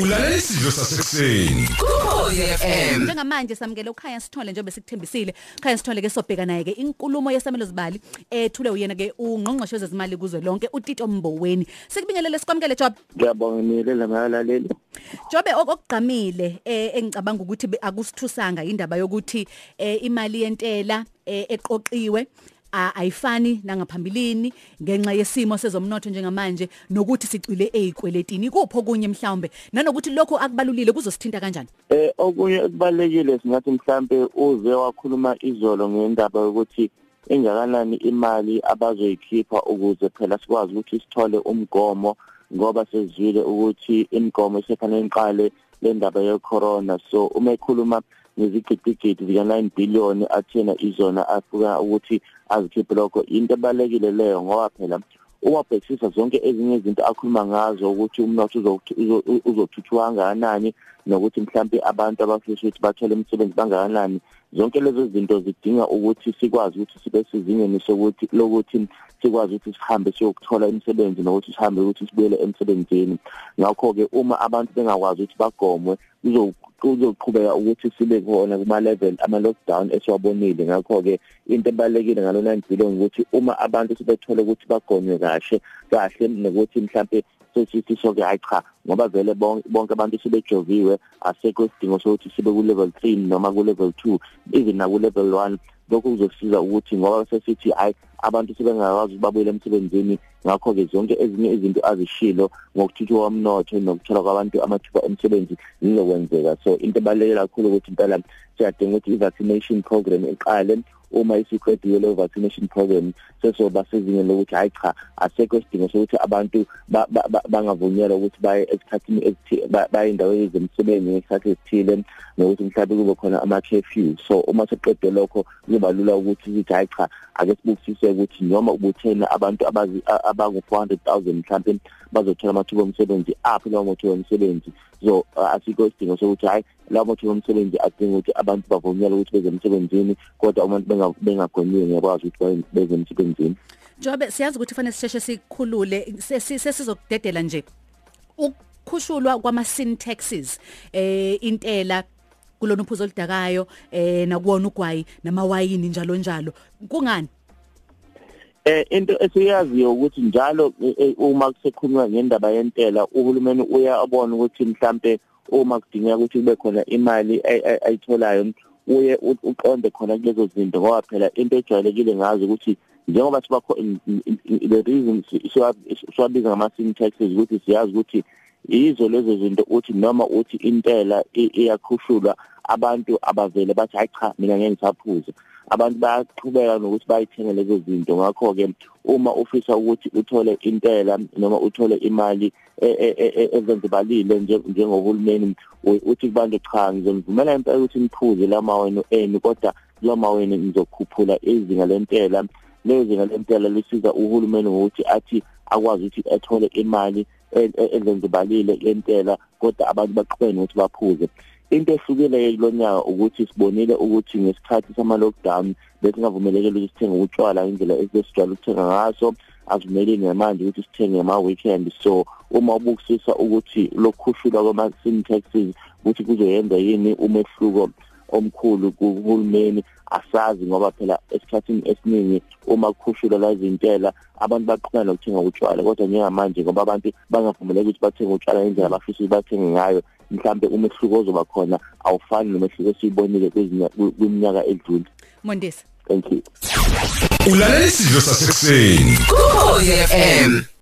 ulalela isidlo sasekuseni Ukhozi FM Njengamanje samukele ukhaya sithole njengoba sikuthembisile. Khaya sithole ke sobheka naye ke inkulumo yesamelo zibali ethule uyena ke ungqongqoshe wezezimali kuzwe lonke uTito Mboweni. Sikubingelele sikwamukele Job. ngiyabonga niyelela ngalaleli Jobe ok- okugqamile eh engicabanga ukuthi be- akusithusanga indaba yokuthi eh imali yentela eh, eqoqiwe a- ayifani nangaphambilini ngenxa yesimo sezomnotho njengamanje nokuthi sicwile ezikweletini kupho kunye mhlawumbe? Nanokuthi lokho akubalulile kuzosithinta kanjani? Eh okunye okubalekile singathi mhlambe uze wakhuluma izolo ngendaba yokuthi engakanani imali abazoyikhipha ukuze phela sikwazi ukuthi sithole umgomo ngoba sezwile ukuthi imigomo isefanele iqale le ndaba ye corona so uma ekhuluma ngezigidigidi zika 9 billion athena izona afuka ukuthi azikhiphe lokho. Into ebalekile leyo ngoba phela uwabhekisisa zonke ezinye izinto akhuluma ngazo ukuthi umnotho uzothuthuka kangakanani nokuthi mhlambe abantu abafisa ukuthi bathole imisebenzi bangakanani. Zonke lezo zinto zidinga ukuthi sikwazi ukuthi sibe sizingeni sokuthi lokuthi sikwazi ukuthi sihambe siyokuthola imisebenzi nokuthi sihambe ukuthi sibuyele emsebenzini. Ngakho ke uma abantu bengakwazi ukuthi bagomwe kuzoqhubeka ukuthi sibe khona kuma level ama lockdown esiwabonile. Ngakho ke into ebalekile ngalo 9 billion ukuthi uma abantu sebethole ukuthi bagonywe kahle kahle nokuthi mhlambe sesithi soke hayi cha ngoba vele bonke abantu sebejoviwe asekho isidingo sokuthi sibe ku level 3 noma ku level 2 even na ku level 1 lokho kuzosiza ukuthi ngoba sesithi hayi abantu sebengakwazi ukubabuyela emsebenzini ngakho ke zonke ezinye izinto azishilo ngokuthuthwa komnotho nokuthola kwabantu amathuba omsebenzi zizokwenzeka so into ebaluleke kakhulu ukuthi impela siyadinga ukuthi i-vaccination program iqale. Uma isiqedile le vaccination program sesoba sezingeni lokuthi hayi cha asekho isidingo sokuthi abantu bangavunyelwa ukuthi baye esikhathini baye endaweni ezemsebenzi ngesikhathi esithile. Nokuthi mhlawumbe kube khona ama curfew so uma seqedwe lokho kuba lula ukuthi sithi hayi cha ake sibukisise ukuthi noma ubuthena abantu abazi abangu 400000 mhlawumbe bazothola amathuba omsebenzi apho lawo mathuba omsebenzi. So asikho isidingo sokuthi hayi lawo mathuba omsebenzi adinga ukuthi abantu bavunyelwe ukuthi beze emsebenzini kodwa abantu bengagonyiwe ngiyakwazi ukuthi beze emsebenzini. Jobe siyazi ukuthi fanele sisheshe sikhulule sesizokudedela nje. Ukukhushulwa kwama sin taxes eh intela kulona uphuzo olidakayo eh nakuwona ugwayi namawayini njalo njalo. Kungani? Eh into esiyaziyo ukuthi njalo uma kusekhulunywa ngendaba yentela uhulumeni uyabona ukuthi mhlambe uma kudingeka ukuthi kube khona imali ayitholayo uye uqonde khona kulezo zinto ngoba phela into ejwayelekile ngazo ukuthi njengoba sibakho the reason siwabiza ngama sin taxes ukuthi siyazi ukuthi yizo lezo zinto uthi noma uthi intela iyakhushulwa abantu abavele bathi hayi cha mina ngeke ngisaphuza. Abantu bayaqhubeka nokuthi bayithenge lezo zinto. Ngakho ke uma ufisa ukuthi uthole intela noma uthole imali ezenzibalile njengohulumeni uthi kubantu cha ngizomvumela impela ukuthi niphuze la mawenu eni kodwa la mawenu ngizokhuphula izinga lentela. Leyo zinga lentela lisiza uhulumeni ngokuthi athi akwazi ukuthi ethole imali ezenzibalile yentela kodwa abantu baqhubene ukuthi baphuze. Into ehlukile kulonyaka ukuthi sibonile ukuthi ngesikhathi sama lockdown bese ngavumelekile ukuthi sithenge utshwala indlela esesijwayele ukuthenga ngaso. Avumeleni manje ukuthi sithenge ama weekend so uma ubukisisa ukuthi lokhushulwa kwama sin taxes ukuthi kuzoyenza yini umehluko omkhulu kuhulumeni asazi ngoba phela esikhathini esiningi uma kukhushulwa la izintela abantu baqhubeka nokuthenga utshwala kodwa njengamanje ngoba abantu bangavumeleki ukuthi bathenge utshwala indlela abafisa ukuthi bathenge ngayo mhlambe umehluko ozoba khona awufani nomehluko esiyibonile kwiminyaka edlule. Mondesi thank you. Ulalela isidlo sasekuseni. Ukhozi FM